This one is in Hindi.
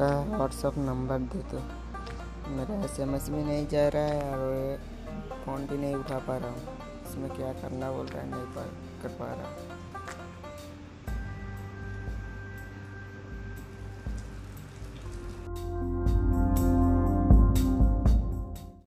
आपका व्हाट्सअप नंबर दे दो। मेरा एसएमएस भी नहीं जा रहा है और फ़ोन भी नहीं उठा पा रहा हूँ। इसमें क्या करना बोल रहा है? नहीं पा कर पा रहा।